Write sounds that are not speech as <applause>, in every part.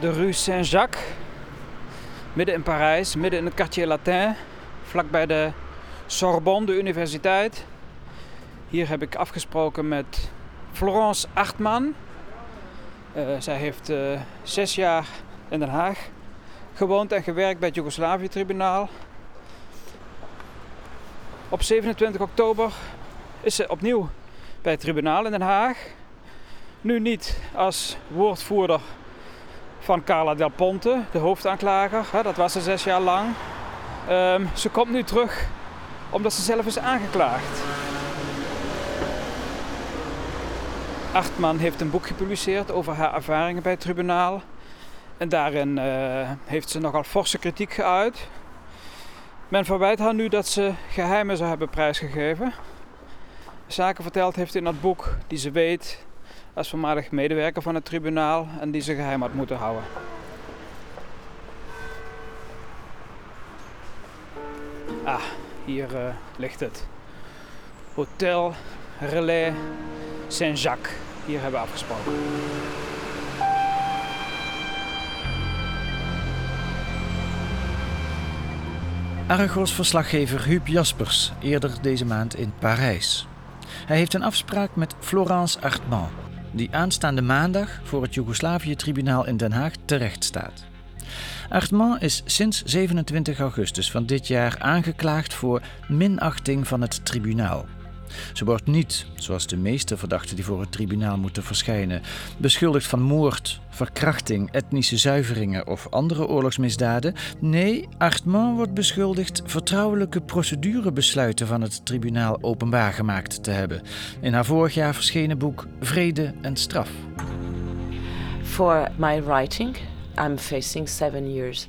de Rue Saint-Jacques, midden in Parijs, midden in het Quartier Latin, vlakbij de Sorbonne, de universiteit. Hier heb ik afgesproken met Florence Achtman. Uh, zij heeft uh, zes jaar in Den Haag gewoond en gewerkt bij het Joegoslavië-tribunaal. Op 27 oktober is ze opnieuw bij het tribunaal in Den Haag. Nu niet als woordvoerder van Carla Del Ponte, de hoofdaanklager. Dat was ze zes jaar lang. Um, ze komt nu terug omdat ze zelf is aangeklaagd. Achtman heeft een boek gepubliceerd over haar ervaringen bij het tribunaal. En daarin uh, heeft ze nogal forse kritiek geuit. Men verwijt haar nu dat ze geheimen zou hebben prijsgegeven. Zaken verteld heeft in dat boek die ze weet als voormalig medewerker van het tribunaal en die ze geheim had moeten houden. Ah, hier uh, ligt het. Hotel Relais Saint-Jacques. Hier hebben we afgesproken. Argos-verslaggever Huub Jaspers, eerder deze maand in Parijs. Hij heeft een afspraak met Florence Artman, die aanstaande maandag voor het Joegoslavië-tribunaal in Den Haag terecht staat. Artman is sinds 27 augustus van dit jaar aangeklaagd voor minachting van het tribunaal. Ze wordt niet, zoals de meeste verdachten die voor het tribunaal moeten verschijnen, beschuldigd van moord, verkrachting, etnische zuiveringen of andere oorlogsmisdaden. Nee, Artman wordt beschuldigd vertrouwelijke procedurebesluiten van het tribunaal openbaar gemaakt te hebben. In haar vorig jaar verschenen boek Vrede en Straf. For my writing, I'm facing seven years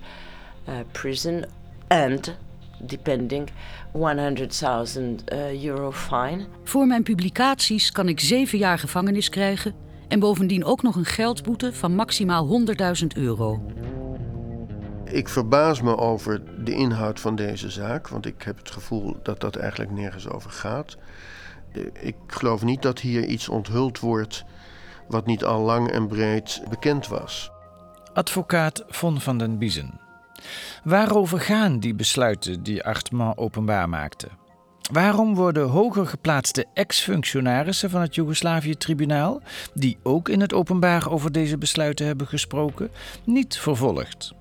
uh, prison and depending 100.000 uh, euro fine. Voor mijn publicaties kan ik zeven jaar gevangenis krijgen en bovendien ook nog een geldboete van maximaal 100.000 euro. Ik verbaas me over de inhoud van deze zaak, want ik heb het gevoel dat dat eigenlijk nergens over gaat. Ik geloof niet dat hier iets onthuld wordt wat niet al lang en breed bekend was. Advocaat Von van den Biezen. Waarover gaan die besluiten die Artman openbaar maakte? Waarom worden hoger geplaatste ex-functionarissen van het Joegoslavië-tribunaal, die ook in het openbaar over deze besluiten hebben gesproken, niet vervolgd?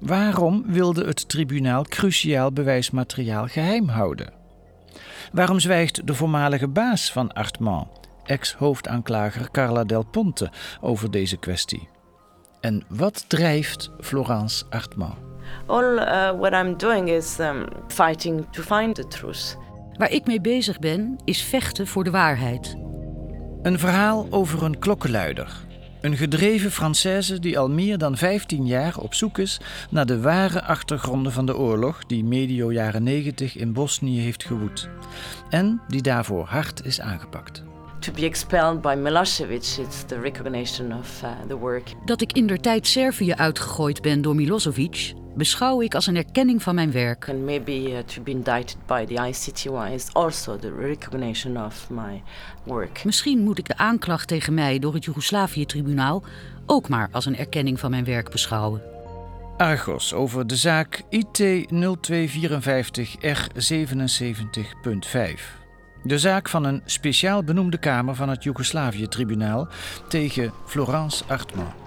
Waarom wilde het tribunaal cruciaal bewijsmateriaal geheim houden? Waarom zwijgt de voormalige baas van Artman, ex-hoofdaanklager Carla Del Ponte, over deze kwestie? En wat drijft Florence Artman? All uh, what I'm doing is um, fighting to find the truth. Waar ik mee bezig ben, is vechten voor de waarheid. Een verhaal over een klokkenluider. Een gedreven Française die al meer dan 15 jaar op zoek is naar de ware achtergronden van de oorlog die medio jaren 90 in Bosnië heeft gewoed. En die daarvoor hard is aangepakt to be expelled by Milosevic. It's the recognition of uh, the work. Dat ik in der tijd Servië uitgegooid ben door Milosevic, beschouw ik als een erkenning van mijn werk. And maybe uh, to be indicted by the ICTY is also the recognition of my work. Misschien moet ik de aanklacht tegen mij door het Joegoslavië-tribunaal ook maar als een erkenning van mijn werk beschouwen. Argos over de zaak IT 0254 R77.5. De zaak van een speciaal benoemde kamer van het Joegoslavië-tribunaal tegen Florence Artman.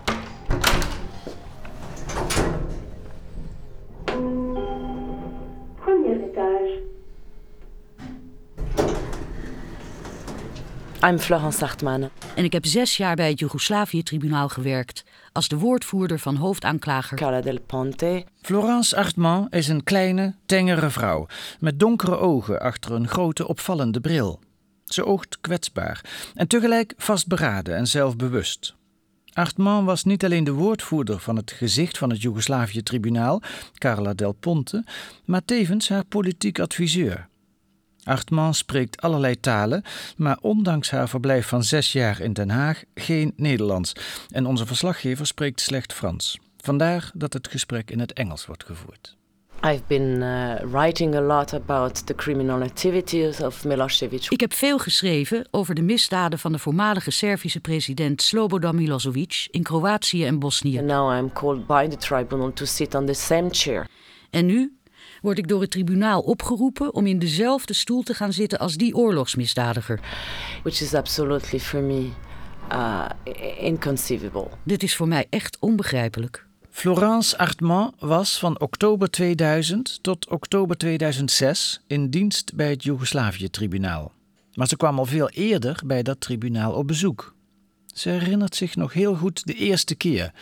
I'm Florence Hartman. En ik heb zes jaar bij het Joegoslavië-tribunaal gewerkt als de woordvoerder van hoofdaanklager Carla del Ponte. Florence Artman is een kleine, tengere vrouw met donkere ogen achter een grote, opvallende bril. Ze oogt kwetsbaar en tegelijk vastberaden en zelfbewust. Artman was niet alleen de woordvoerder van het gezicht van het Joegoslavië-tribunaal, Carla del Ponte, maar tevens haar politiek adviseur. Artman spreekt allerlei talen, maar ondanks haar verblijf van zes jaar in Den Haag geen Nederlands. En onze verslaggever spreekt slecht Frans. Vandaar dat het gesprek in het Engels wordt gevoerd. I've been uh, writing a lot about the criminal activities of Milosevic. Ik heb veel geschreven over de misdaden van de voormalige Servische president Slobodan Milosevic in Kroatië en Bosnië. And now I'm called by the tribunal to sit on the same chair. En nu word ik door het tribunaal opgeroepen om in dezelfde stoel te gaan zitten als die oorlogsmisdadiger. Which is absolutely for me uh, inconceivable. Dit is voor mij echt onbegrijpelijk. Florence Artman was van oktober 2000 tot oktober 2006 in dienst bij het Joegoslavië-tribunaal. Maar ze kwam al veel eerder bij dat tribunaal op bezoek. Ze herinnert zich nog heel goed de eerste keer.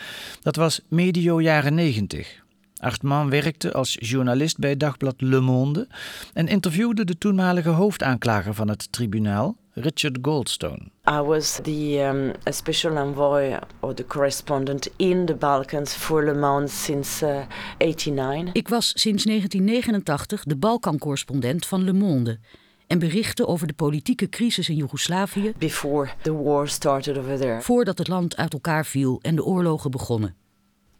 Dat was medio jaren 90. Artman werkte als journalist bij dagblad Le Monde en interviewde de toenmalige hoofdaanklager van het tribunaal, Richard Goldstone. I was the um, special envoy or the correspondent in the Balkans for Le Monde since uh, 89. Ik was sinds 1989 de Balkan-correspondent van Le Monde en berichtte over de politieke crisis in Joegoslavië Before the war started over there. voordat het land uit elkaar viel en de oorlogen begonnen.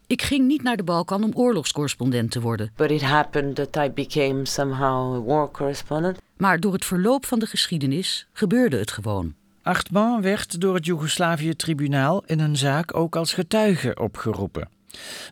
Ik ging niet naar de Balkan om oorlogscorrespondent te worden. But it happened that I became somehow a war correspondent. Maar door het verloop van de geschiedenis gebeurde het gewoon. Artman werd door het Joegoslavië-tribunaal in een zaak ook als getuige opgeroepen.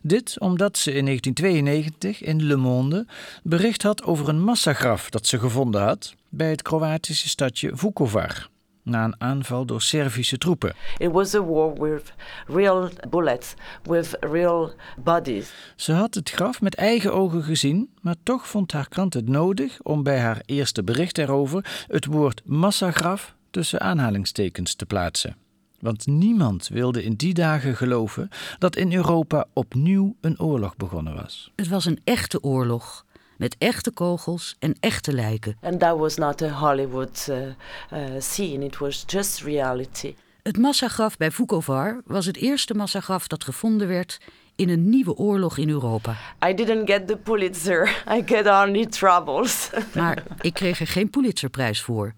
Dit omdat ze in 1992 in Le Monde bericht had over een massagraf dat ze gevonden had bij het Kroatische stadje Vukovar na een aanval door Servische troepen. It was a war with real bullets, with real bodies. Ze had het graf met eigen ogen gezien, maar toch vond haar krant het nodig om bij haar eerste bericht erover het woord massagraf tussen aanhalingstekens te plaatsen. Want niemand wilde in die dagen geloven dat in Europa opnieuw een oorlog begonnen was. Het was een echte oorlog met echte kogels en echte lijken. And that was not a Hollywood uh, uh, scene, it was just reality. Het massagraf bij Vukovar was het eerste massagraf dat gevonden werd in een nieuwe oorlog in Europa. I didn't get the Pulitzer, <laughs> I get only troubles. <laughs> Maar ik kreeg er geen Pulitzerprijs voor.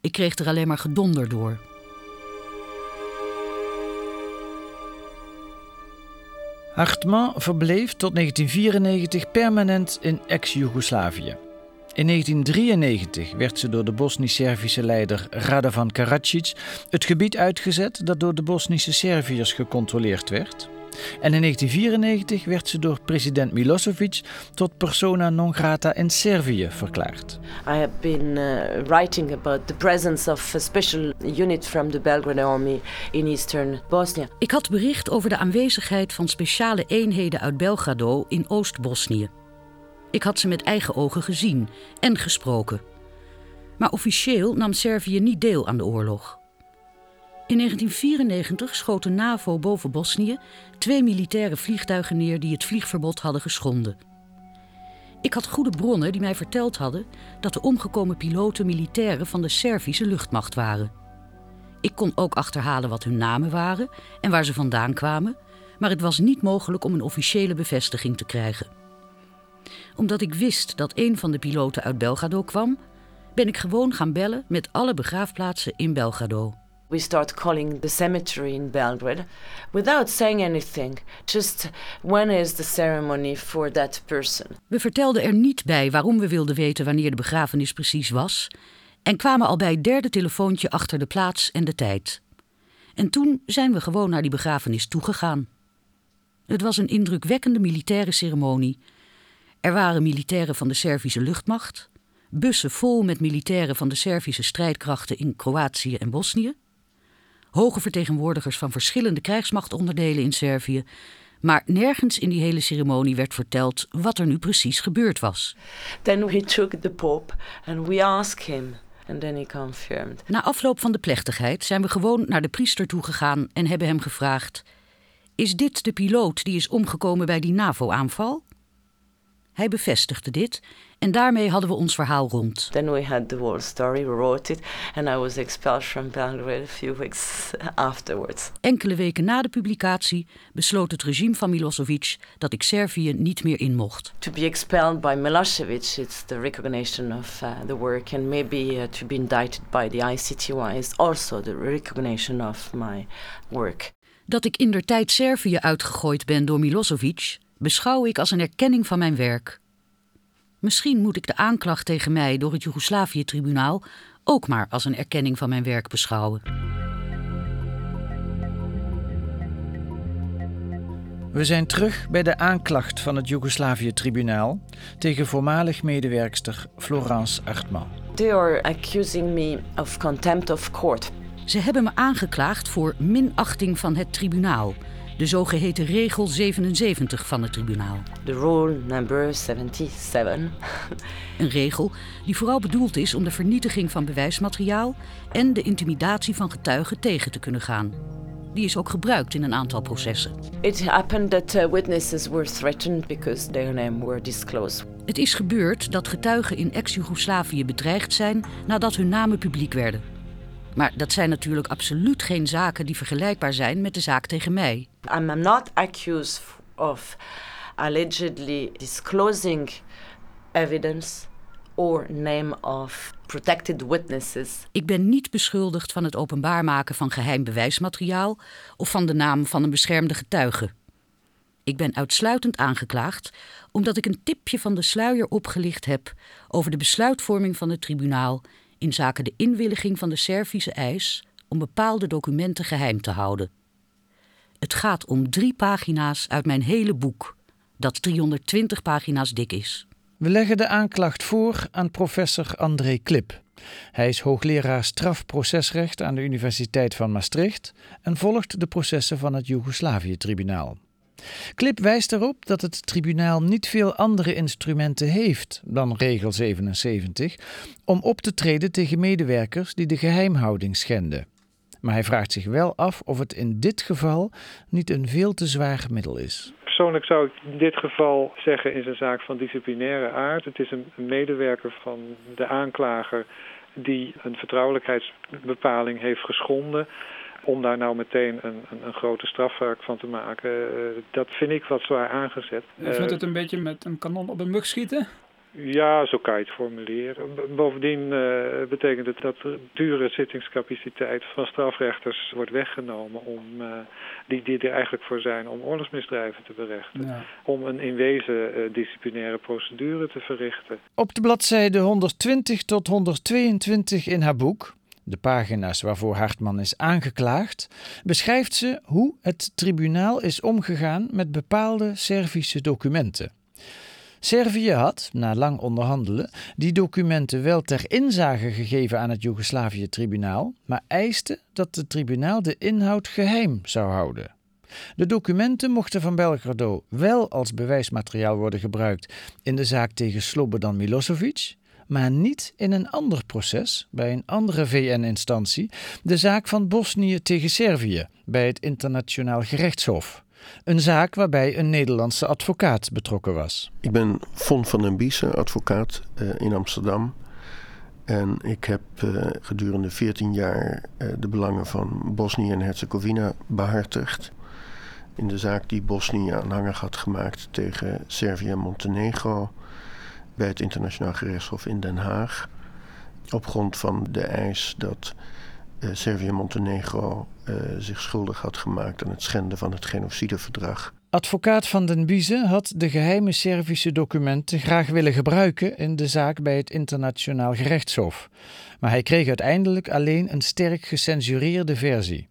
Ik kreeg er alleen maar gedonder door. Hartman verbleef tot 1994 permanent in ex-Jugoslavië. In 1993 werd ze door de Bosnisch-Servische leider Radovan Karadzic het gebied uitgezet dat door de Bosnische Serviërs gecontroleerd werd. En in 1994 werd ze door president Milosevic tot persona non grata in Servië verklaard. I have been uh, writing about the presence of a special unit from the Belgrade army in eastern Bosnia. Ik had bericht over de aanwezigheid van speciale eenheden uit Belgrado in Oost-Bosnië. Ik had ze met eigen ogen gezien en gesproken. Maar officieel nam Servië niet deel aan de oorlog. In 1994 schoot de NAVO boven Bosnië twee militaire vliegtuigen neer die het vliegverbod hadden geschonden. Ik had goede bronnen die mij verteld hadden dat de omgekomen piloten militairen van de Servische luchtmacht waren. Ik kon ook achterhalen wat hun namen waren en waar ze vandaan kwamen, maar het was niet mogelijk om een officiële bevestiging te krijgen. Omdat ik wist dat een van de piloten uit Belgrado kwam, ben ik gewoon gaan bellen met alle begraafplaatsen in Belgrado. We start calling the cemetery in Belgrade without saying anything. Just when is the ceremony for that person? We vertelden er niet bij waarom we wilden weten wanneer de begrafenis precies was en kwamen al bij het derde telefoontje achter de plaats en de tijd. En toen zijn we gewoon naar die begrafenis toegegaan. Het was een indrukwekkende militaire ceremonie. Er waren militairen van de Servische luchtmacht, bussen vol met militairen van de Servische strijdkrachten in Kroatië en Bosnië, hoge vertegenwoordigers van verschillende krijgsmachtonderdelen in Servië, maar nergens in die hele ceremonie werd verteld wat er nu precies gebeurd was. Then we took the Pope and we asked him. And then he confirmed. Na afloop van de plechtigheid zijn we gewoon naar de priester toegegaan en hebben hem gevraagd: Is dit de piloot die is omgekomen bij die NAVO-aanval? Hij bevestigde dit en daarmee hadden we ons verhaal rond. Then we had the whole story, we wrote it, and I was expelled from Belgrade a few weeks afterwards. Enkele weken na de publicatie besloot het regime van Milosevic dat ik Servië niet meer in mocht. To be expelled by Milosevic, it's the recognition of uh, the work, and maybe uh, to be indicted by the ICTY is also the recognition of my work. Dat ik indertijd Servië uitgegooid ben door Milosevic, beschouw ik als een erkenning van mijn werk. Misschien moet ik de aanklacht tegen mij door het Joegoslavië-tribunaal ook maar als een erkenning van mijn werk beschouwen. We zijn terug bij de aanklacht van het Joegoslavië-tribunaal tegen voormalig medewerkster Florence Artman. They are accusing me of contempt of court. Ze hebben me aangeklaagd voor minachting van het tribunaal, de zogeheten regel 77 van het tribunaal. The rule number 77. <laughs> Een regel die vooral bedoeld is om de vernietiging van bewijsmateriaal en de intimidatie van getuigen tegen te kunnen gaan. Die is ook gebruikt in een aantal processen. It happened that uh, witnesses were threatened because their name were disclosed. Het is gebeurd dat getuigen in ex-Jugoslavië bedreigd zijn nadat hun namen publiek werden. Maar dat zijn natuurlijk absoluut geen zaken die vergelijkbaar zijn met de zaak tegen mij. I'm, not accused of allegedly disclosing evidence or name of protected witnesses. Ik ben niet beschuldigd van het openbaar maken van geheim bewijsmateriaal of van de naam van een beschermde getuige. Ik ben uitsluitend aangeklaagd omdat ik een tipje van de sluier opgelicht heb over de besluitvorming van het tribunaal in zaken de inwilliging van de Servische eis om bepaalde documenten geheim te houden. Het gaat om drie pagina's uit mijn hele boek, dat 320 pagina's dik is. We leggen de aanklacht voor aan professor André Klip. Hij is hoogleraar strafprocesrecht aan de Universiteit van Maastricht en volgt de processen van het Joegoslavië-tribunaal. Klip wijst erop dat het tribunaal niet veel andere instrumenten heeft dan regel 77 om op te treden tegen medewerkers die de geheimhouding schenden. Maar hij vraagt zich wel af of het in dit geval niet een veel te zwaar middel is. Persoonlijk zou ik in dit geval zeggen is een zaak van disciplinaire aard. Het is een medewerker van de aanklager die een vertrouwelijkheidsbepaling heeft geschonden. Om daar nou meteen een, een, een grote strafzaak van te maken, uh, dat vind ik wat zwaar aangezet. Je vindt het een beetje met een kanon op een mug schieten? Ja, zo kan je het formuleren. Bovendien uh, betekent het dat de dure zittingscapaciteit van strafrechters wordt weggenomen om, uh, die, die er eigenlijk voor zijn om oorlogsmisdrijven te berechten. Ja. Om een in wezen uh, disciplinaire procedure te verrichten. Op de bladzijde 120 tot 122 in haar boek de pagina's waarvoor Hartman is aangeklaagd, beschrijft ze hoe het tribunaal is omgegaan met bepaalde Servische documenten. Servië had, na lang onderhandelen, die documenten wel ter inzage gegeven aan het Joegoslavië-tribunaal, maar eiste dat het tribunaal de inhoud geheim zou houden. De documenten mochten van Belgrado wel als bewijsmateriaal worden gebruikt in de zaak tegen Slobodan Milosevic, maar niet in een ander proces bij een andere VN-instantie, de zaak van Bosnië tegen Servië bij het Internationaal Gerechtshof. Een zaak waarbij een Nederlandse advocaat betrokken was. Ik ben Von van den Biesen, advocaat uh, in Amsterdam. En ik heb uh, gedurende 14 jaar uh, de belangen van Bosnië en Herzegovina behartigd. In de zaak die Bosnië aanhangig had gemaakt tegen Servië en Montenegro bij het Internationaal Gerechtshof in Den Haag. Op grond van de eis dat uh, Servië en Montenegro uh, zich schuldig had gemaakt aan het schenden van het genocideverdrag. Advocaat van den Biezen had de geheime Servische documenten graag willen gebruiken in de zaak bij het Internationaal Gerechtshof, maar hij kreeg uiteindelijk alleen een sterk gecensureerde versie.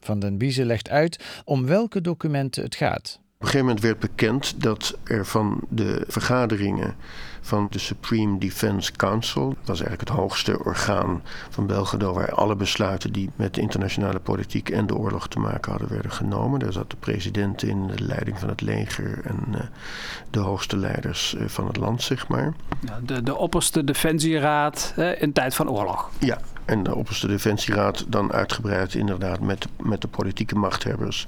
Van den Biezen legt uit om welke documenten het gaat. Op een gegeven moment werd bekend dat er van de vergaderingen van de Supreme Defense Council, dat was eigenlijk het hoogste orgaan van Belgrado, waar alle besluiten die met de internationale politiek en de oorlog te maken hadden, werden genomen. Daar zat de president in, de leiding van het leger en uh, de hoogste leiders uh, van het land, zeg maar. De, de opperste defensieraad uh, in tijd van oorlog. Ja, en de opperste defensieraad dan uitgebreid inderdaad met, met de politieke machthebbers.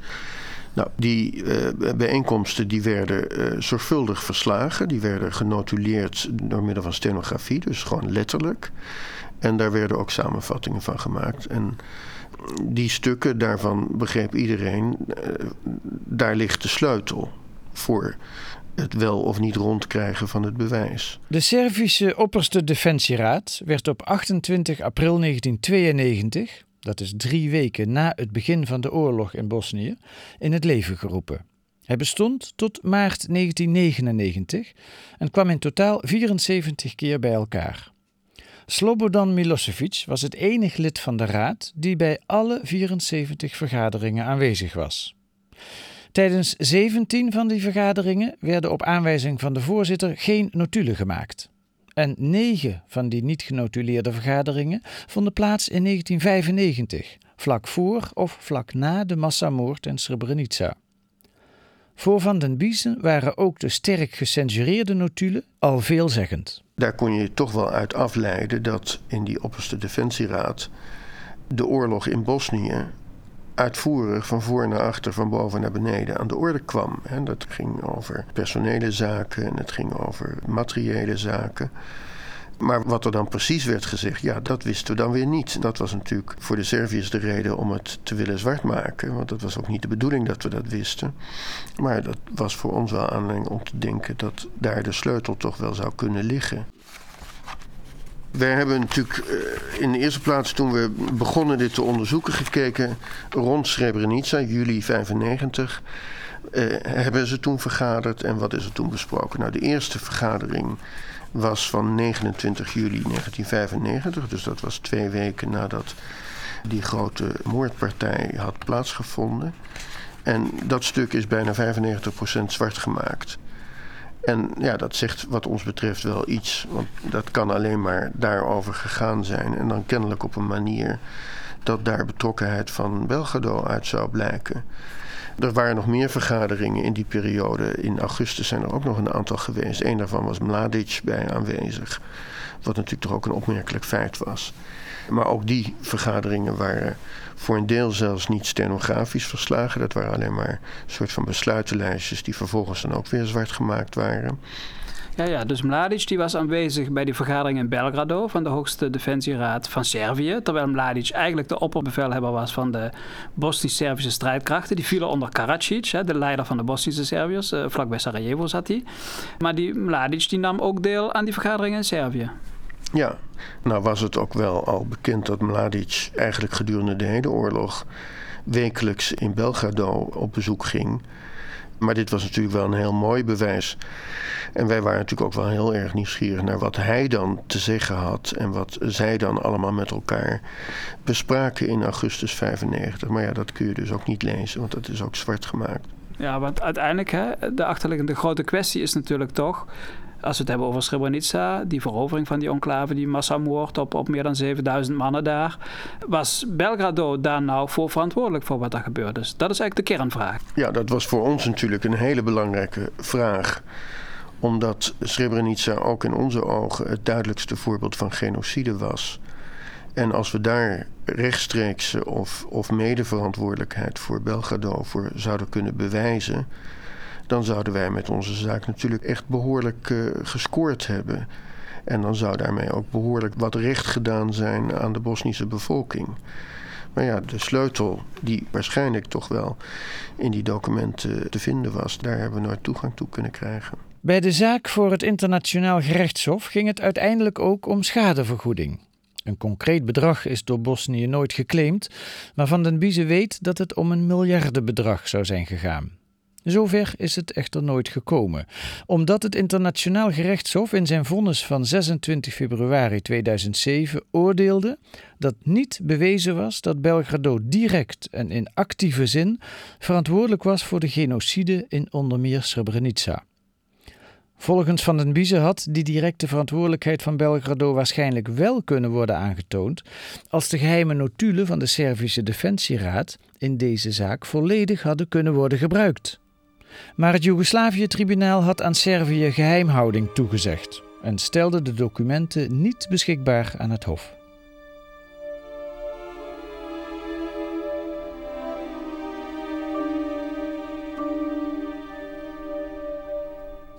Nou, die uh, bijeenkomsten die werden uh, zorgvuldig verslagen. Die werden genotuleerd door middel van stenografie, dus gewoon letterlijk. En daar werden ook samenvattingen van gemaakt. En die stukken, daarvan begreep iedereen, uh, daar ligt de sleutel voor het wel of niet rondkrijgen van het bewijs. De Servische opperste defensieraad werd op 28 april 1992 dat is drie weken na het begin van de oorlog in Bosnië, in het leven geroepen. Hij bestond tot maart 1999 en kwam in totaal 74 keer bij elkaar. Slobodan Milosevic was het enige lid van de raad die bij alle 74 vergaderingen aanwezig was. Tijdens 17 van die vergaderingen werden op aanwijzing van de voorzitter geen notulen gemaakt. En negen van die niet genotuleerde vergaderingen vonden plaats in 1995, vlak voor of vlak na de massamoord in Srebrenica. Voor Van den Biesen waren ook de sterk gecensureerde notulen al veelzeggend. Daar kon je toch wel uit afleiden dat in die opperste defensieraad de oorlog in Bosnië uitvoerig van voor naar achter, van boven naar beneden aan de orde kwam. dat ging over personele zaken en het ging over materiële zaken. Maar wat er dan precies werd gezegd, ja, dat wisten we dan weer niet. Dat was natuurlijk voor de Serviërs de reden om het te willen zwart maken. Want dat was ook niet de bedoeling dat we dat wisten. Maar dat was voor ons wel aanleiding om te denken dat daar de sleutel toch wel zou kunnen liggen. Wij hebben natuurlijk eh, in de eerste plaats toen we begonnen dit te onderzoeken gekeken rond Srebrenica, juli 95. Uh, eh, hebben ze toen vergaderd en wat is er toen besproken? Nou, de eerste vergadering was van 29 juli 1995. Dus dat was twee weken nadat die grote moordpartij had plaatsgevonden. En dat stuk is bijna 95% zwart gemaakt. En ja, dat zegt wat ons betreft wel iets. Want dat kan alleen maar daarover gegaan zijn. En dan kennelijk op een manier dat daar betrokkenheid van Belgrado uit zou blijken. Er waren nog meer vergaderingen in die periode. In augustus zijn er ook nog een aantal geweest. Een daarvan was Mladic bij aanwezig. Wat natuurlijk toch ook een opmerkelijk feit was. Maar ook die vergaderingen waren voor een deel zelfs niet stenografisch verslagen. Dat waren alleen maar een soort van besluitenlijstjes die vervolgens dan ook weer zwart gemaakt waren. Ja, ja, dus Mladic die was aanwezig bij die vergadering in Belgrado van de hoogste defensieraad van Servië. Terwijl Mladic eigenlijk de opperbevelhebber was van de Bosnisch-Servische strijdkrachten. Die vielen onder Karadzic, hè, de leider van de Bosnische Serviërs. Uh, vlakbij Sarajevo zat hij. Maar die Mladic die nam ook deel aan die vergadering in Servië. Ja, nou was het ook wel al bekend dat Mladic eigenlijk gedurende de hele oorlog wekelijks in Belgrado op bezoek ging. Maar dit was natuurlijk wel een heel mooi bewijs. En wij waren natuurlijk ook wel heel erg nieuwsgierig naar wat hij dan te zeggen had. En wat zij dan allemaal met elkaar bespraken in augustus 95. Maar ja, dat kun je dus ook niet lezen, want dat is ook zwart gemaakt. Ja, want uiteindelijk, hè, de achterliggende grote kwestie is natuurlijk toch als we het hebben over Srebrenica, die verovering van die enclave, die massamoord op, op meer dan 7000 mannen daar, was Belgrado daar nou voor verantwoordelijk voor wat er gebeurde? Dus dat is eigenlijk de kernvraag. Ja, dat was voor ons natuurlijk een hele belangrijke vraag omdat Srebrenica ook in onze ogen het duidelijkste voorbeeld van genocide was. En als we daar rechtstreeks of, of medeverantwoordelijkheid voor Belgrado voor zouden kunnen bewijzen, dan zouden wij met onze zaak natuurlijk echt behoorlijk uh, gescoord hebben. En dan zou daarmee ook behoorlijk wat recht gedaan zijn aan de Bosnische bevolking. Maar ja, de sleutel die waarschijnlijk toch wel in die documenten te vinden was, daar hebben we nooit toegang toe kunnen krijgen. Bij de zaak voor het Internationaal Gerechtshof ging het uiteindelijk ook om schadevergoeding. Een concreet bedrag is door Bosnië nooit geclaimd, maar Van den Biezen weet dat het om een miljardenbedrag zou zijn gegaan. Zover is het echter nooit gekomen, omdat het Internationaal Gerechtshof in zijn vonnis van 26 februari 2007 oordeelde dat niet bewezen was dat Belgrado direct en in actieve zin verantwoordelijk was voor de genocide in onder Srebrenica. Volgens Van den Biezen had die directe verantwoordelijkheid van Belgrado waarschijnlijk wel kunnen worden aangetoond als de geheime notulen van de Servische Defensieraad in deze zaak volledig hadden kunnen worden gebruikt. Maar het Joegoslavië-tribunaal had aan Servië geheimhouding toegezegd en stelde de documenten niet beschikbaar aan het Hof.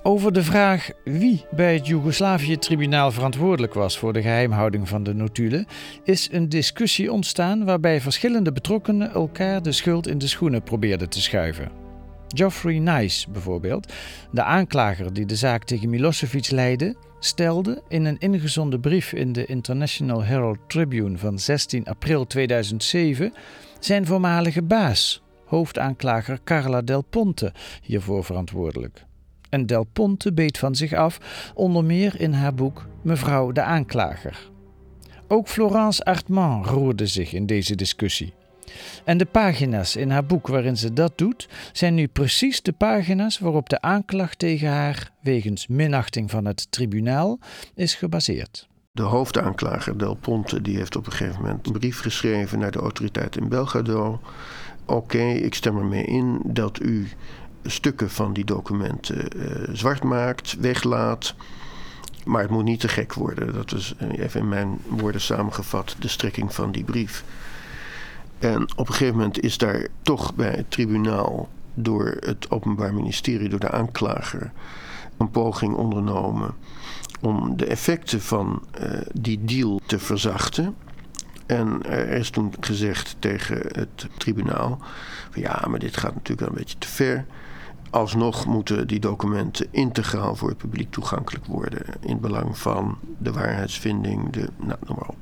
Over de vraag wie bij het Joegoslavië-tribunaal verantwoordelijk was voor de geheimhouding van de notulen, is een discussie ontstaan waarbij verschillende betrokkenen elkaar de schuld in de schoenen probeerden te schuiven. Geoffrey Nice bijvoorbeeld, de aanklager die de zaak tegen Milosevic leidde, stelde in een ingezonden brief in de International Herald Tribune van 16 april 2007 zijn voormalige baas hoofdaanklager Carla Del Ponte hiervoor verantwoordelijk. En Del Ponte beet van zich af, onder meer in haar boek Mevrouw de Aanklager. Ook Florence Artman roerde zich in deze discussie. En de pagina's in haar boek waarin ze dat doet, zijn nu precies de pagina's waarop de aanklacht tegen haar, wegens minachting van het tribunaal, is gebaseerd. De hoofdaanklager Del Ponte die heeft op een gegeven moment een brief geschreven naar de autoriteit in Belgrado. Oké, ik stem ermee in dat u stukken van die documenten uh, zwart maakt, weglaat. Maar het moet niet te gek worden. Dat is eh, even in mijn woorden samengevat de strekking van die brief. En op een gegeven moment is daar toch bij het tribunaal door het Openbaar Ministerie, door de aanklager, een poging ondernomen om de effecten van uh, die deal te verzachten. En er is toen gezegd tegen het tribunaal: van ja, maar dit gaat natuurlijk een beetje te ver. Alsnog moeten die documenten integraal voor het publiek toegankelijk worden. In belang van de waarheidsvinding, de, nou, noem maar op.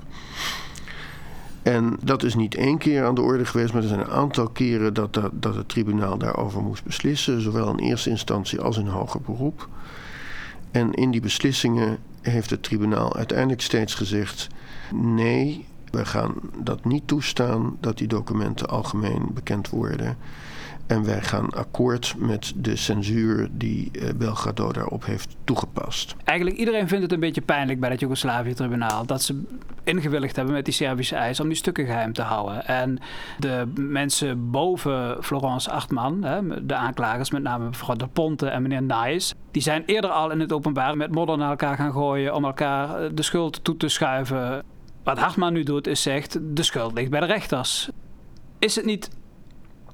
En dat is niet één keer aan de orde geweest, maar er zijn een aantal keren dat, dat, het tribunaal daarover moest beslissen, zowel in eerste instantie als in hoger beroep. En in die beslissingen heeft het tribunaal uiteindelijk steeds gezegd: nee, we gaan dat niet toestaan dat die documenten algemeen bekend worden. En wij gaan akkoord met de censuur die uh, Belgrado daarop heeft toegepast. Eigenlijk iedereen vindt het een beetje pijnlijk bij het Joegoslavië-tribunaal dat ze ingewilligd hebben met die Servische eis om die stukken geheim te houden. En de mensen boven Florence Achtman, hè, de aanklagers, met name mevrouw De Ponte en meneer Nijs, die zijn eerder al in het openbaar met modder naar elkaar gaan gooien om elkaar eh, de schuld toe te schuiven. Wat Hartman nu doet is zegt, de schuld ligt bij de rechters. Is het niet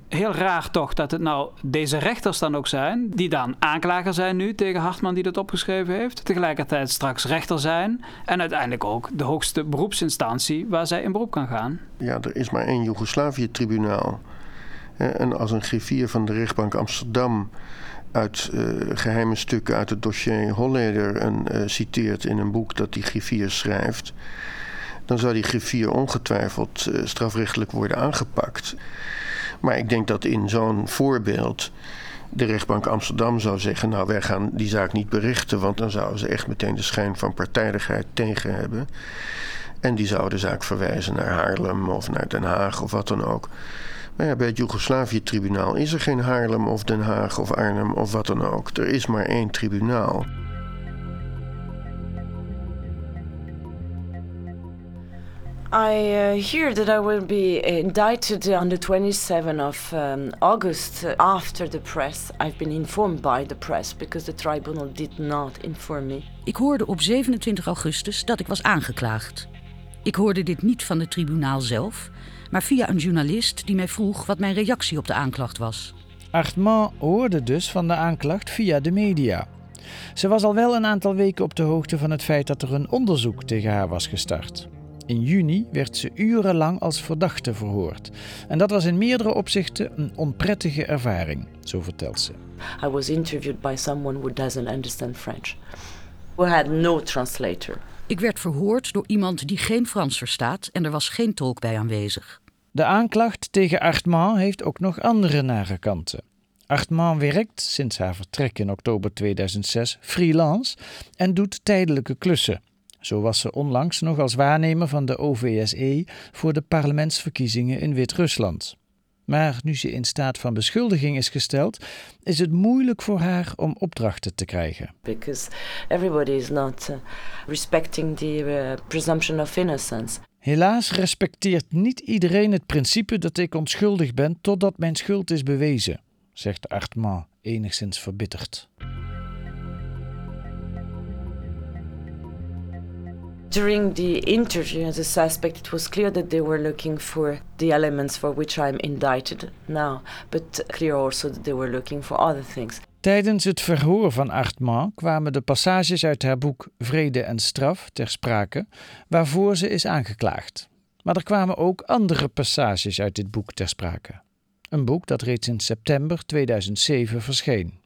heel raar toch dat het nou deze rechters dan ook zijn, die dan aanklager zijn nu tegen Hartman die dat opgeschreven heeft, tegelijkertijd straks rechter zijn en uiteindelijk ook de hoogste beroepsinstantie waar zij in beroep kan gaan. Ja, er is maar één Joegoslavië-tribunaal. En als een griffier van de rechtbank Amsterdam uit uh, geheime stukken uit het dossier Holleder en, uh, citeert in een boek dat die griffier schrijft, dan zou die griffier ongetwijfeld uh, strafrechtelijk worden aangepakt. Maar ik denk dat in zo'n voorbeeld de rechtbank Amsterdam zou zeggen: Nou, wij gaan die zaak niet berichten, want dan zouden ze echt meteen de schijn van partijdigheid tegen hebben. En die zouden de zaak verwijzen naar Haarlem of naar Den Haag of wat dan ook. Maar ja, bij het Joegoslavië-tribunaal is er geen Haarlem of Den Haag of Arnhem of wat dan ook. Er is maar één tribunaal. I uh, hear that I will be indicted on the 27th of um, August after the press. I've been informed by the press because the tribunal did not inform me. Ik hoorde op 27 augustus dat ik was aangeklaagd. Ik hoorde dit niet van het tribunaal zelf, maar via een journalist die mij vroeg wat mijn reactie op de aanklacht was. Artman hoorde dus van de aanklacht via de media. Ze was al wel een aantal weken op de hoogte van het feit dat er een onderzoek tegen haar was gestart. In juni werd ze urenlang als verdachte verhoord. En dat was in meerdere opzichten een onprettige ervaring, zo vertelt ze. I was interviewed by someone who doesn't understand French. Who had no translator. Ik werd verhoord door iemand die geen Frans verstaat en er was geen tolk bij aanwezig. De aanklacht tegen Artman heeft ook nog andere nare kanten. Artman werkt sinds haar vertrek in oktober 2006 freelance en doet tijdelijke klussen. Zo was ze onlangs nog als waarnemer van de OVSE voor de parlementsverkiezingen in Wit-Rusland. Maar nu ze in staat van beschuldiging is gesteld, is het moeilijk voor haar om opdrachten te krijgen. Because everybody is not uh, respecting the uh, presumption of innocence. Helaas respecteert niet iedereen het principe dat ik onschuldig ben totdat mijn schuld is bewezen, zegt Artman enigszins verbitterd. During the interview as suspect, it was clear that they were looking for the elements for which I'm indicted now, but clear also that they were looking for other things. Tijdens het verhoor van Artman kwamen de passages uit haar boek Vrede en Straf ter sprake, waarvoor ze is aangeklaagd. Maar er kwamen ook andere passages uit dit boek ter sprake. Een boek dat reeds in september 2007 verscheen.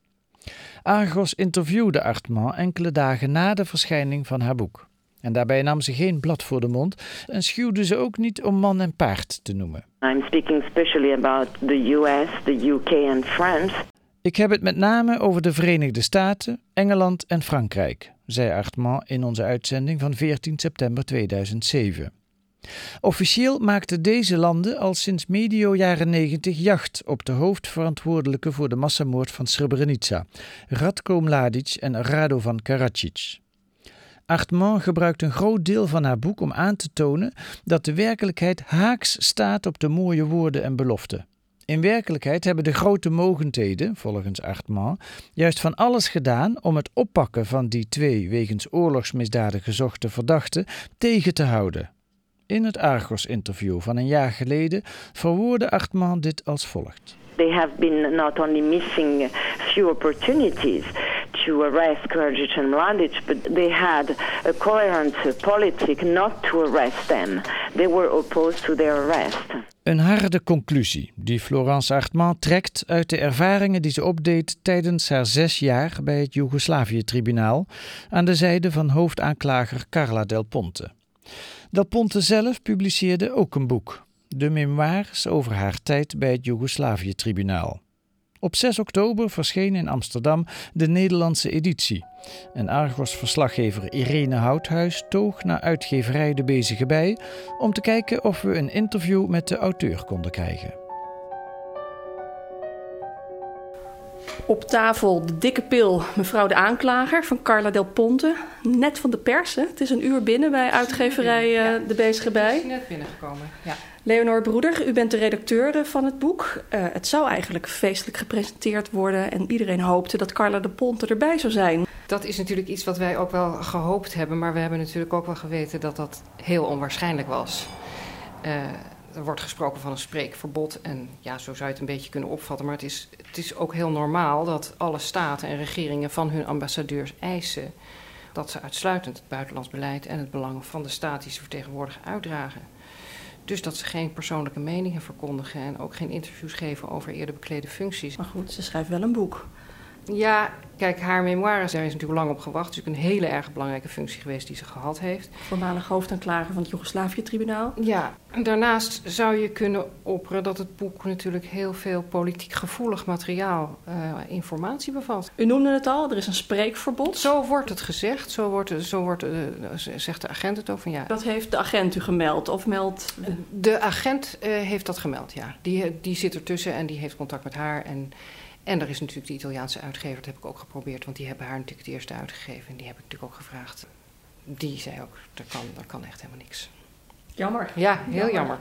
Argos interviewde Artman enkele dagen na de verschijning van haar boek. En daarbij nam ze geen blad voor de mond en schuwde ze ook niet om man en paard te noemen. I'm speaking especially about the US, the UK and France. Ik heb het met name over de Verenigde Staten, Engeland en Frankrijk, zei Artman in onze uitzending van 14 september 2007. Officieel maakten deze landen al sinds medio jaren 90 jacht op de hoofdverantwoordelijke voor de massamoord van Srebrenica, Radko Mladic en Radovan Karadzic. Artman gebruikt een groot deel van haar boek om aan te tonen dat de werkelijkheid haaks staat op de mooie woorden en beloften. In werkelijkheid hebben de grote mogendheden, volgens Artman, juist van alles gedaan om het oppakken van die twee wegens oorlogsmisdaden gezochte verdachten tegen te houden. In het Argos-interview van een jaar geleden verwoordde Artman dit als volgt. They have been not only missing few opportunities to arrest Karadzic and Mladic, but they had a coherent policy not to arrest them. They were opposed to their arrest. Een harde conclusie die Florence Artman trekt uit de ervaringen die ze opdeed tijdens haar zes jaar bij het Joegoslavië-tribunaal aan de zijde van hoofdaanklager Carla Del Ponte. Del Ponte zelf publiceerde ook een boek, de memoires over haar tijd bij het Joegoslavië-tribunaal. Op 6 oktober verscheen in Amsterdam de Nederlandse editie. En Argos-verslaggever Irene Houthuis toog naar uitgeverij De Bezige Bij om te kijken of we een interview met de auteur konden krijgen. Op tafel de dikke pil, mevrouw de aanklager van Carla Del Ponte. Net van de pers, hè? het is een uur binnen bij uitgeverij uh, De Bezige Bij. Net binnengekomen, ja. Leonor Broeder, u bent de redacteur van het boek. Uh, het zou eigenlijk feestelijk gepresenteerd worden en iedereen hoopte dat Carla de Ponte erbij zou zijn. Dat is natuurlijk iets wat wij ook wel gehoopt hebben, maar we hebben natuurlijk ook wel geweten dat dat heel onwaarschijnlijk was. Uh, er wordt gesproken van een spreekverbod en ja, zo zou je het een beetje kunnen opvatten, maar het is, het is ook heel normaal dat alle staten en regeringen van hun ambassadeurs eisen dat ze uitsluitend het buitenlands beleid en het belang van de staat die ze vertegenwoordigen uitdragen. Dus dat ze geen persoonlijke meningen verkondigen en ook geen interviews geven over eerder beklede functies. Maar goed, ze schrijft wel een boek. Ja, kijk, haar memoires, daar is natuurlijk lang op gewacht. Het is natuurlijk een hele erg belangrijke functie geweest die ze gehad heeft. Voormalig hoofdaanklager van het Joegoslavië-tribunaal. Ja, daarnaast zou je kunnen opperen dat het boek natuurlijk heel veel politiek gevoelig materiaal, uh, informatie bevat. U noemde het al, er is een spreekverbod. Zo wordt het gezegd, zo, wordt, zo wordt, uh, zegt de agent het ook van ja. Dat heeft de agent u gemeld of meldt... De agent uh, heeft dat gemeld, ja. Die, die zit ertussen en die heeft contact met haar en... En er is natuurlijk de Italiaanse uitgever, dat heb ik ook geprobeerd, want die hebben haar natuurlijk het eerste uitgegeven. En die heb ik natuurlijk ook gevraagd. Die zei ook, er kan, er kan echt helemaal niks. Jammer. Ja, heel jammer. jammer.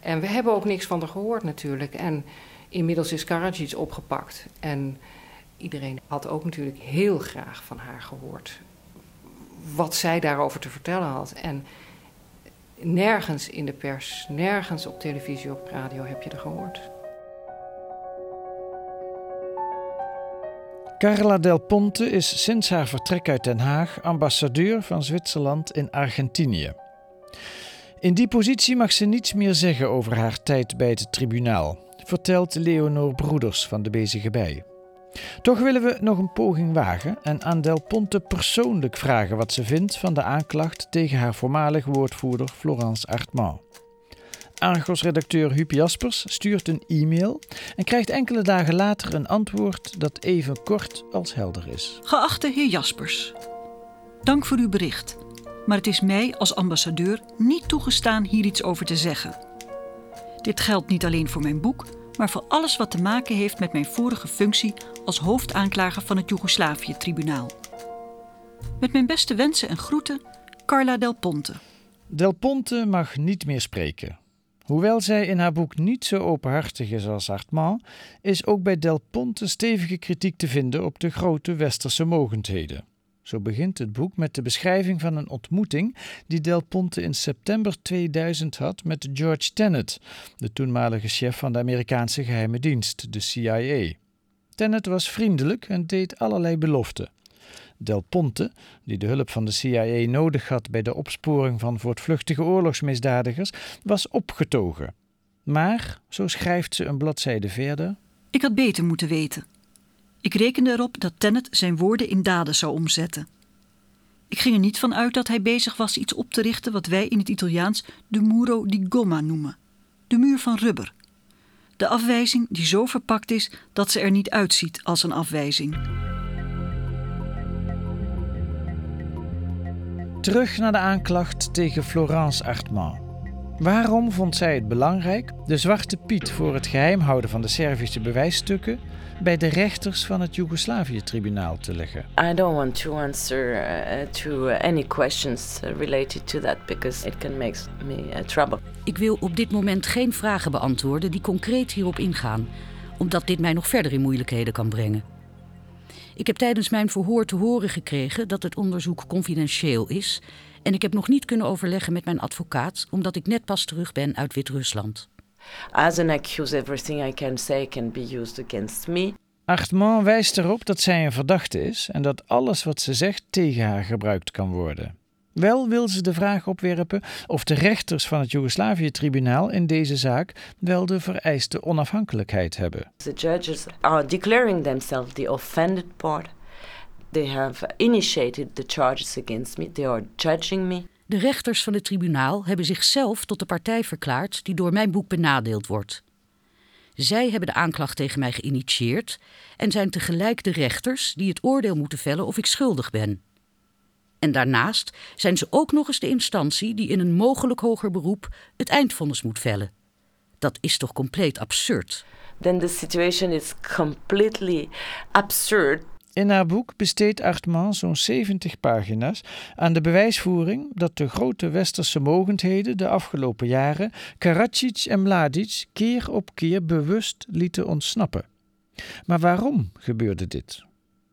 En we hebben ook niks van haar gehoord natuurlijk. En inmiddels is Karadzic opgepakt. En iedereen had ook natuurlijk heel graag van haar gehoord. Wat zij daarover te vertellen had. En nergens in de pers, nergens op televisie, op radio heb je er gehoord. Carla Del Ponte is sinds haar vertrek uit Den Haag ambassadeur van Zwitserland in Argentinië. In die positie mag ze niets meer zeggen over haar tijd bij het tribunaal, vertelt Leonor Broeders van de Bezige Bij. Toch willen we nog een poging wagen en aan Del Ponte persoonlijk vragen wat ze vindt van de aanklacht tegen haar voormalig woordvoerder Florence Artman. Argos-redacteur Huub Jaspers stuurt een e-mail en krijgt enkele dagen later een antwoord dat even kort als helder is. Geachte heer Jaspers, dank voor uw bericht, maar het is mij als ambassadeur niet toegestaan hier iets over te zeggen. Dit geldt niet alleen voor mijn boek, maar voor alles wat te maken heeft met mijn vorige functie als hoofdaanklager van het Joegoslavië-tribunaal. Met mijn beste wensen en groeten, Carla Del Ponte. Del Ponte mag niet meer spreken. Hoewel zij in haar boek niet zo openhartig is als Artman, is ook bij Del Ponte stevige kritiek te vinden op de grote westerse mogendheden. Zo begint het boek met de beschrijving van een ontmoeting die Del Ponte in september 2000 had met George Tenet, de toenmalige chef van de Amerikaanse geheime dienst, de CIA. Tenet was vriendelijk en deed allerlei beloften. Del Ponte, die de hulp van de CIA nodig had bij de opsporing van voortvluchtige oorlogsmisdadigers, was opgetogen. Maar, zo schrijft ze een bladzijde verder. Ik had beter moeten weten. Ik rekende erop dat Tennet zijn woorden in daden zou omzetten. Ik ging er niet van uit dat hij bezig was iets op te richten wat wij in het Italiaans de muro di gomma noemen, de muur van rubber. De afwijzing die zo verpakt is dat ze er niet uitziet als een afwijzing. Terug naar de aanklacht tegen Florence Artman. Waarom vond zij het belangrijk de zwarte Piet voor het geheim houden van de Servische bewijsstukken bij de rechters van het Joegoslavië-tribunaal te leggen? I don't want to answer uh, to any questions related to that because it can make me uh, trouble. Ik wil op dit moment geen vragen beantwoorden die concreet hierop ingaan, omdat dit mij nog verder in moeilijkheden kan brengen. Ik heb tijdens mijn verhoor te horen gekregen dat het onderzoek confidentieel is en ik heb nog niet kunnen overleggen met mijn advocaat omdat ik net pas terug ben uit Wit-Rusland. As an accused, everything I can say can be used against me. Artman wijst erop dat zij een verdachte is en dat alles wat ze zegt tegen haar gebruikt kan worden. Wel wil ze de vraag opwerpen of de rechters van het Joegoslavië-tribunaal in deze zaak wel de vereiste onafhankelijkheid hebben. The judges are declaring themselves the offended part. They have initiated the charges against me. They are judging me. De rechters van het tribunaal hebben zichzelf tot de partij verklaard die door mijn boek benadeeld wordt. Zij hebben de aanklacht tegen mij geïnitieerd en zijn tegelijk de rechters die het oordeel moeten vellen of ik schuldig ben. En daarnaast zijn ze ook nog eens de instantie die in een mogelijk hoger beroep het eindvonnis moet vellen. Dat is toch compleet absurd? Then the situation is completely absurd. In haar boek besteedt Artman zo'n 70 pagina's aan de bewijsvoering dat de grote westerse mogendheden de afgelopen jaren Karadzic en Mladic keer op keer bewust lieten ontsnappen. Maar waarom gebeurde dit?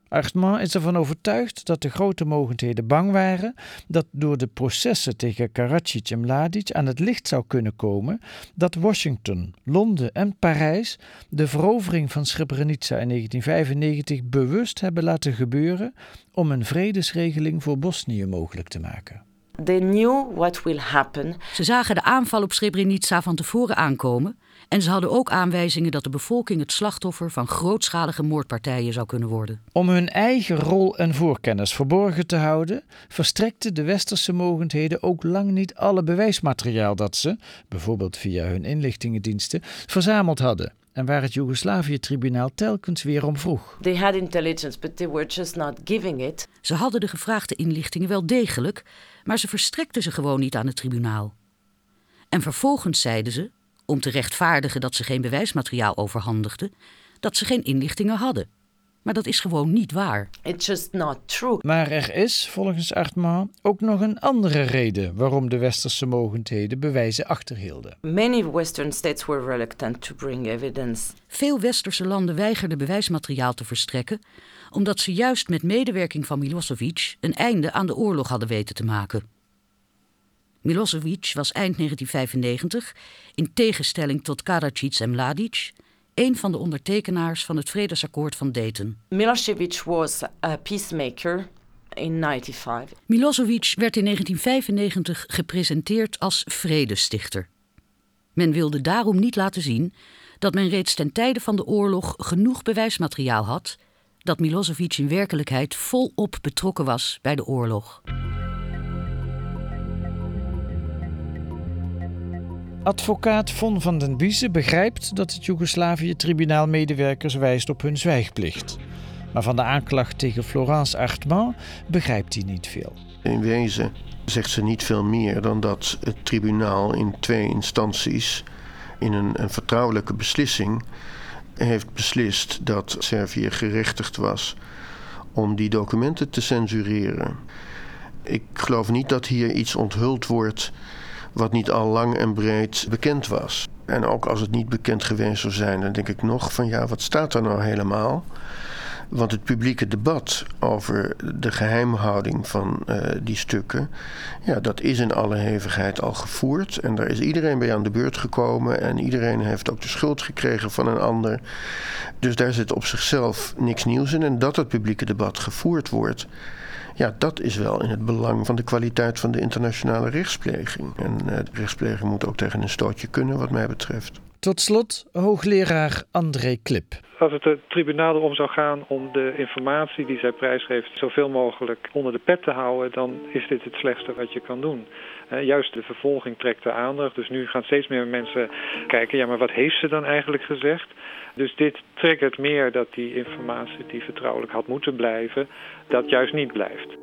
Artman is ervan overtuigd dat de grote mogendheden bang waren dat door de processen tegen Karadzic en Mladic aan het licht zou kunnen komen dat Washington, Londen en Parijs de verovering van Srebrenica in 1995 bewust hebben laten gebeuren om een vredesregeling voor Bosnië mogelijk te maken. They knew what will happen. Ze zagen de aanval op Srebrenica van tevoren aankomen en ze hadden ook aanwijzingen dat de bevolking het slachtoffer van grootschalige moordpartijen zou kunnen worden. Om hun eigen rol en voorkennis verborgen te houden, verstrekten de westerse mogendheden ook lang niet alle bewijsmateriaal dat ze, bijvoorbeeld via hun inlichtingendiensten, verzameld hadden. En waar het Joegoslavië-tribunaal telkens weer om vroeg. They had intelligence, but they were just not giving it. Ze hadden de gevraagde inlichtingen wel degelijk, maar ze verstrekten ze gewoon niet aan het tribunaal. En vervolgens zeiden ze, om te rechtvaardigen dat ze geen bewijsmateriaal overhandigden, dat ze geen inlichtingen hadden. Maar dat is gewoon niet waar. It's just not true. Maar er is, volgens Artman, ook nog een andere reden waarom de westerse mogendheden bewijzen achterhielden. Many Western states were reluctant to bring evidence. Veel westerse landen weigerden bewijsmateriaal te verstrekken, omdat ze juist met medewerking van Milosevic een einde aan de oorlog hadden weten te maken. Milosevic was eind 1995, in tegenstelling tot Karadzic en Mladic, een van de ondertekenaars van het vredesakkoord van Dayton. Milosevic was a peacemaker in 95. Milosevic werd in 1995 gepresenteerd als vredestichter. Men wilde daarom niet laten zien dat men reeds ten tijde van de oorlog genoeg bewijsmateriaal had dat Milosevic in werkelijkheid volop betrokken was bij de oorlog. Advocaat Von van den Biezen begrijpt dat het Joegoslavië-tribunaal medewerkers wijst op hun zwijgplicht. Maar van de aanklacht tegen Florence Artman begrijpt hij niet veel. In wezen zegt ze niet veel meer dan dat het tribunaal in twee instanties in een, een vertrouwelijke beslissing heeft beslist dat Servië gerechtigd was om die documenten te censureren. Ik geloof niet dat hier iets onthuld wordt wat niet al lang en breed bekend was. En ook als het niet bekend geweest zou zijn, dan denk ik nog van ja, wat staat er nou helemaal? Want het publieke debat over de geheimhouding van uh, die stukken, ja, dat is in alle hevigheid al gevoerd. En daar is iedereen bij aan de beurt gekomen. En iedereen heeft ook de schuld gekregen van een ander. Dus daar zit op zichzelf niks nieuws in. En dat het publieke debat gevoerd wordt, ja, dat is wel in het belang van de kwaliteit van de internationale rechtspleging. En uh, de rechtspleging moet ook tegen een stootje kunnen, wat mij betreft. Tot slot hoogleraar André Klip. Als het de tribunaal erom zou gaan om de informatie die zij prijsgeeft zoveel mogelijk onder de pet te houden, dan is dit het slechtste wat je kan doen. Juist de vervolging trekt de aandacht. Dus nu gaan steeds meer mensen kijken, ja maar wat heeft ze dan eigenlijk gezegd? Dus dit triggert meer dat die informatie die vertrouwelijk had moeten blijven, dat juist niet blijft.